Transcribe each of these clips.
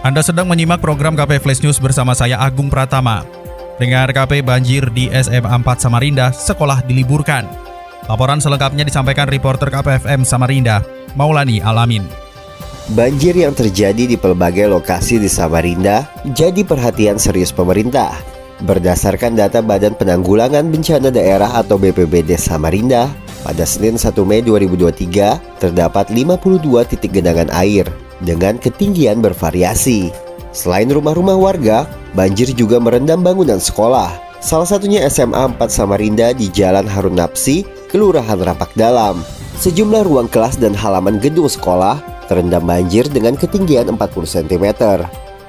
Anda sedang menyimak program KP Flash News bersama saya Agung Pratama. Dengar KP banjir di SMA 4 Samarinda, sekolah diliburkan. Laporan selengkapnya disampaikan reporter KPFM Samarinda, Maulani Alamin. Banjir yang terjadi di pelbagai lokasi di Samarinda jadi perhatian serius pemerintah. Berdasarkan data Badan Penanggulangan Bencana Daerah atau BPBD Samarinda, pada Senin 1 Mei 2023 terdapat 52 titik genangan air dengan ketinggian bervariasi. Selain rumah-rumah warga, banjir juga merendam bangunan sekolah. Salah satunya SMA 4 Samarinda di Jalan Harun Napsi, Kelurahan Rapak Dalam. Sejumlah ruang kelas dan halaman gedung sekolah terendam banjir dengan ketinggian 40 cm.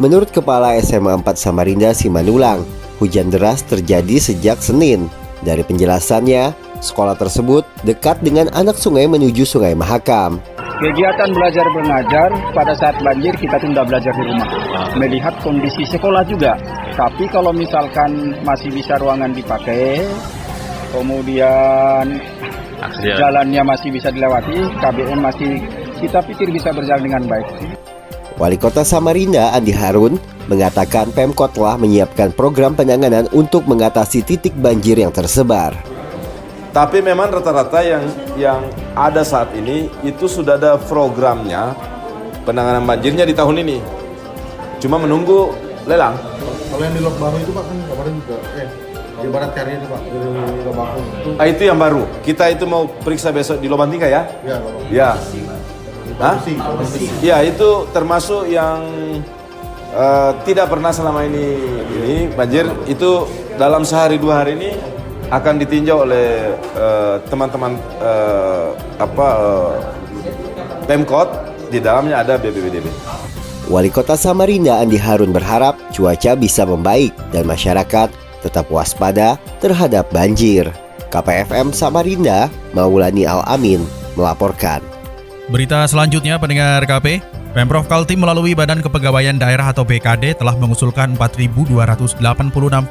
Menurut Kepala SMA 4 Samarinda Simanulang, hujan deras terjadi sejak Senin. Dari penjelasannya, sekolah tersebut dekat dengan anak sungai menuju Sungai Mahakam. Kegiatan belajar mengajar pada saat banjir kita tunda belajar di rumah. Melihat kondisi sekolah juga. Tapi kalau misalkan masih bisa ruangan dipakai, kemudian jalannya masih bisa dilewati, KBM masih kita pikir bisa berjalan dengan baik. Wali Kota Samarinda Andi Harun mengatakan Pemkot telah menyiapkan program penanganan untuk mengatasi titik banjir yang tersebar. Tapi memang rata-rata yang yang ada saat ini itu sudah ada programnya penanganan banjirnya di tahun ini. Cuma menunggu lelang. Kalau yang di Lok Baru itu Pak kan kemarin juga eh di barat karya itu Pak di Lok Baru itu. Ah, itu yang baru. Kita itu mau periksa besok di Lobantika ya? Ya, Lok Ya. Hah? Bersih, bersih. Ya itu termasuk yang eh, tidak pernah selama ini ini banjir itu dalam sehari dua hari ini akan ditinjau oleh eh, teman-teman eh, apa eh, Pemkot di dalamnya ada BPBDB. Wali Kota Samarinda Andi Harun berharap cuaca bisa membaik dan masyarakat tetap waspada terhadap banjir. KPFM Samarinda, Maulani Al-Amin melaporkan. Berita selanjutnya pendengar KP, Pemprov Kaltim melalui Badan Kepegawaian Daerah atau BKD telah mengusulkan 4.286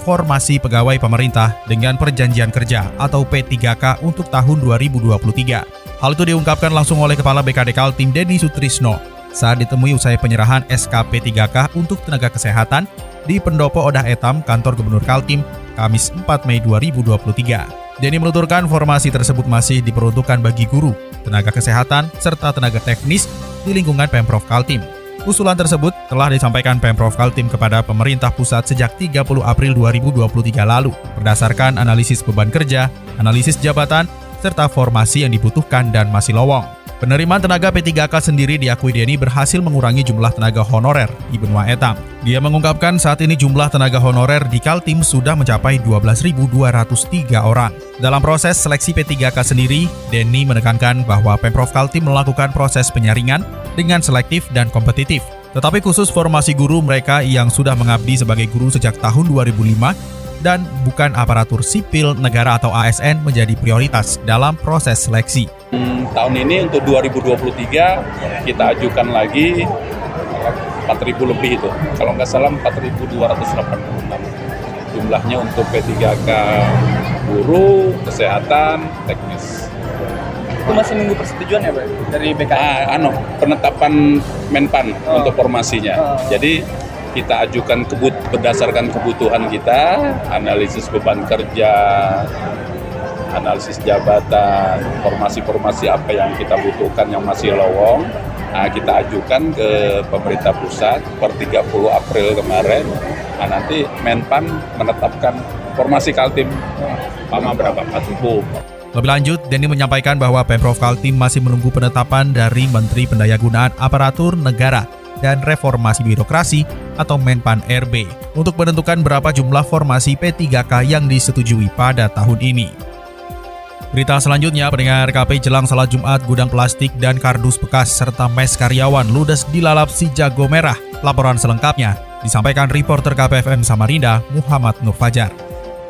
formasi pegawai pemerintah dengan perjanjian kerja atau P3K untuk tahun 2023. Hal itu diungkapkan langsung oleh Kepala BKD Kaltim Dedi Sutrisno saat ditemui usai penyerahan SKP 3K untuk tenaga kesehatan di Pendopo Odah Etam, Kantor Gubernur Kaltim, Kamis 4 Mei 2023. Denny menuturkan formasi tersebut masih diperuntukkan bagi guru, tenaga kesehatan, serta tenaga teknis di lingkungan Pemprov Kaltim. Usulan tersebut telah disampaikan Pemprov Kaltim kepada pemerintah pusat sejak 30 April 2023 lalu berdasarkan analisis beban kerja, analisis jabatan, serta formasi yang dibutuhkan dan masih lowong. Penerimaan tenaga P3K sendiri diakui Denny berhasil mengurangi jumlah tenaga honorer di benua etam. Dia mengungkapkan saat ini jumlah tenaga honorer di Kaltim sudah mencapai 12.203 orang. Dalam proses seleksi P3K sendiri, Denny menekankan bahwa Pemprov Kaltim melakukan proses penyaringan dengan selektif dan kompetitif. Tetapi khusus formasi guru mereka yang sudah mengabdi sebagai guru sejak tahun 2005 dan bukan aparatur sipil negara atau ASN menjadi prioritas dalam proses seleksi. Hmm, tahun ini untuk 2023 kita ajukan lagi 4.000 lebih itu. Kalau nggak salah 4.286 jumlahnya untuk P3K guru, kesehatan, teknis. Itu masih nunggu persetujuan ya Pak dari BKD? Ah, anu, penetapan Menpan Oh. untuk formasinya. Oh. Jadi kita ajukan kebut berdasarkan kebutuhan kita, analisis beban kerja, analisis jabatan, formasi-formasi apa yang kita butuhkan yang masih lowong. Nah, kita ajukan ke pemerintah pusat per 30 April kemarin. Nah, nanti Menpan menetapkan formasi Kaltim lama berapa? 4000. Lebih lanjut, Denny menyampaikan bahwa Pemprov Kaltim masih menunggu penetapan dari Menteri Pendayagunaan Aparatur Negara dan Reformasi Birokrasi atau Menpan RB untuk menentukan berapa jumlah formasi P3K yang disetujui pada tahun ini. Berita selanjutnya, pendengar KP jelang salat Jumat, gudang plastik dan kardus bekas serta mes karyawan ludes dilalap si jago merah. Laporan selengkapnya disampaikan reporter KPFM Samarinda, Muhammad Nur Fajar.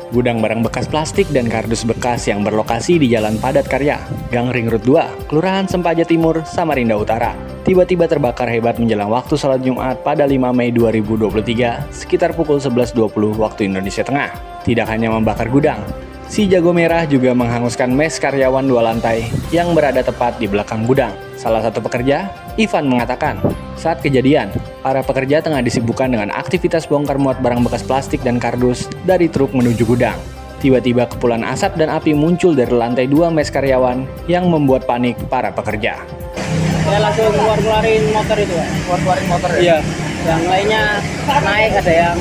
Gudang barang bekas plastik dan kardus bekas yang berlokasi di Jalan Padat Karya, Gang Ring Road 2, Kelurahan Sempaja Timur, Samarinda Utara. Tiba-tiba terbakar hebat menjelang waktu salat Jumat pada 5 Mei 2023 sekitar pukul 11.20 waktu Indonesia Tengah. Tidak hanya membakar gudang, Si jago merah juga menghanguskan mes karyawan dua lantai yang berada tepat di belakang gudang. Salah satu pekerja, Ivan mengatakan, saat kejadian, para pekerja tengah disibukkan dengan aktivitas bongkar muat barang bekas plastik dan kardus dari truk menuju gudang. Tiba-tiba kepulan asap dan api muncul dari lantai dua mes karyawan yang membuat panik para pekerja. Saya langsung keluar-keluarin motor itu, Keluar-keluarin motor ya? Iya. Yang lainnya naik, ada yang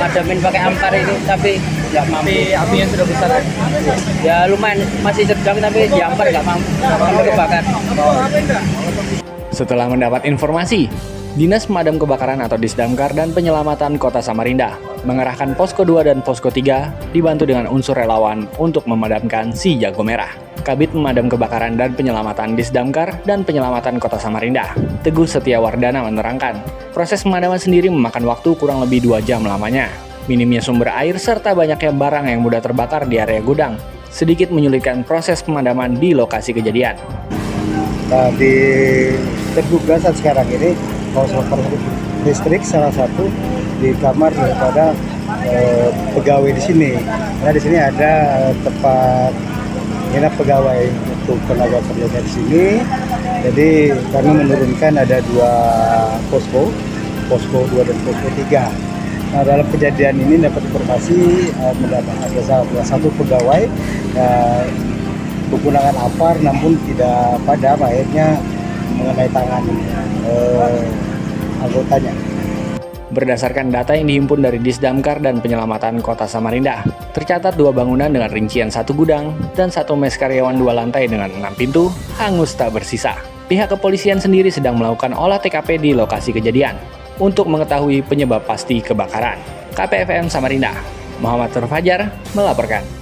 ngademin pakai ampar itu, tapi nggak mampu. Api, apinya sudah besar ya? Ya lumayan, masih sedang tapi diampar nggak mampu, sampai kebakar. Setelah mendapat informasi, Dinas Pemadam Kebakaran atau Disdamkar dan Penyelamatan Kota Samarinda mengerahkan Posko 2 dan Posko 3 dibantu dengan unsur relawan untuk memadamkan si jago merah. Kabit Pemadam Kebakaran dan Penyelamatan Disdamkar dan Penyelamatan Kota Samarinda, Teguh Setiawardana menerangkan, proses pemadaman sendiri memakan waktu kurang lebih 2 jam lamanya. Minimnya sumber air serta banyaknya barang yang mudah terbakar di area gudang, sedikit menyulitkan proses pemadaman di lokasi kejadian. Nah, di terduga saat sekarang ini koper listrik salah satu di kamar daripada eh, pegawai di sini. Karena di sini ada tempat nginap pegawai untuk tenaga kerjanya di sini. Jadi kami menurunkan ada dua posko, posko 2 dan posko 3. Nah, dalam kejadian ini dapat informasi eh, mendapat ada salah satu pegawai eh, menggunakan apar namun tidak padam akhirnya mengenai tangan eh, anggotanya. Berdasarkan data yang dihimpun dari Disdamkar dan Penyelamatan Kota Samarinda, tercatat dua bangunan dengan rincian satu gudang dan satu mes karyawan dua lantai dengan enam pintu hangus tak bersisa. Pihak kepolisian sendiri sedang melakukan olah TKP di lokasi kejadian untuk mengetahui penyebab pasti kebakaran. KPFM Samarinda, Muhammad Fajar melaporkan.